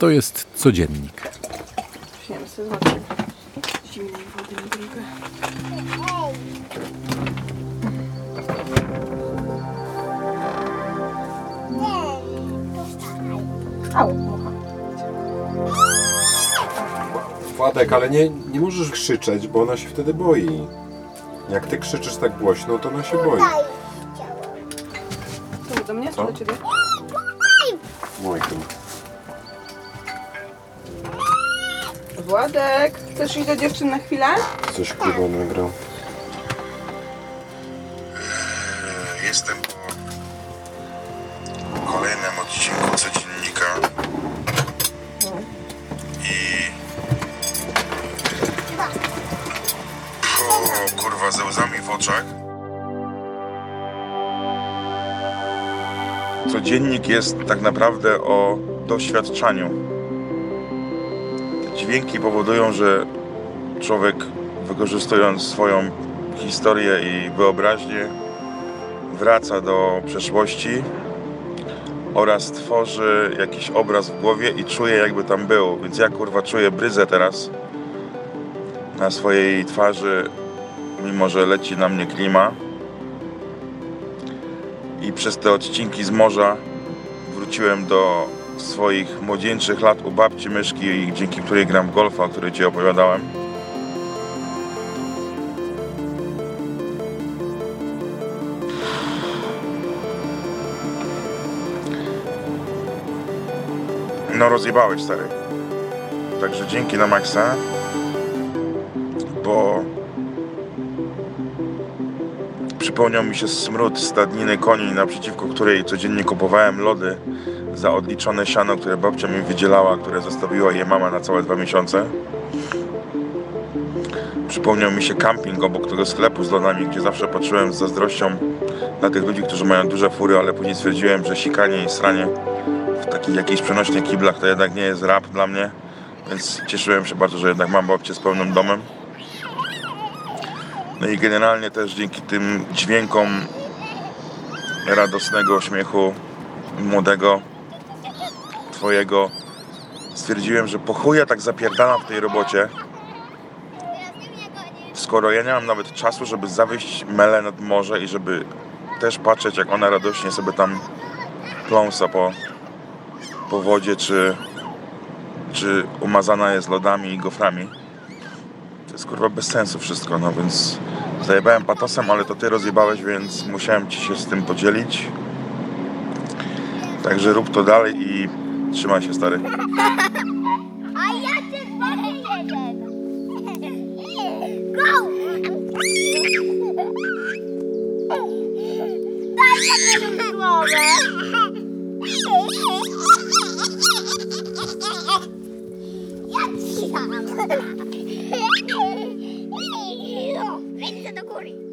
To jest codziennik. 700 zł. Zimnej wody na drogę. Au, mucha. Władek, ale nie, nie możesz krzyczeć, bo ona się wtedy boi. Jak ty krzyczysz tak głośno, to ona się boi. To do mnie, czy Co? do ciebie? Mój tu. Władek, chcesz iść do dziewczyn na chwilę? Coś kurwa nagrał. Jestem po kolejnym odcinku codziennika i po kurwa ze łzami w oczach. Codziennik jest tak naprawdę o doświadczaniu. Dźwięki powodują, że człowiek wykorzystując swoją historię i wyobraźnię wraca do przeszłości oraz tworzy jakiś obraz w głowie i czuje jakby tam był. Więc ja kurwa czuję bryzę teraz na swojej twarzy, mimo że leci na mnie klima. I przez te odcinki z morza wróciłem do swoich młodzieńczych lat u babci myszki, dzięki której gram golfa, o której Ci opowiadałem. No rozjebałeś stary. Także dzięki na maksa. Bo przypomniał mi się smród stadniny koni, naprzeciwko której codziennie kupowałem lody za odliczone siano, które babcia mi wydzielała, które zostawiła je mama na całe dwa miesiące. Przypomniał mi się camping obok tego sklepu z lodami, gdzie zawsze patrzyłem z zazdrością na tych ludzi, którzy mają duże fury, ale później stwierdziłem, że sikanie i sranie w takich jakichś przenośnych kiblach to jednak nie jest rap dla mnie, więc cieszyłem się bardzo, że jednak mam babcię z pełnym domem. No i generalnie też dzięki tym dźwiękom radosnego śmiechu młodego twojego stwierdziłem, że po chuja tak zapierdalam w tej robocie, skoro ja nie mam nawet czasu, żeby zawieźć Melę nad morze i żeby też patrzeć, jak ona radośnie sobie tam pląsa po, po wodzie, czy, czy umazana jest lodami i goframi. To jest kurwa bez sensu wszystko, no więc zajebałem patosem, ale to ty rozjebałeś, więc musiałem ci się z tym podzielić. Także rób to dalej i trzymaj się stary. A ja cię. Go! Daj głowę. Ja ci do góry.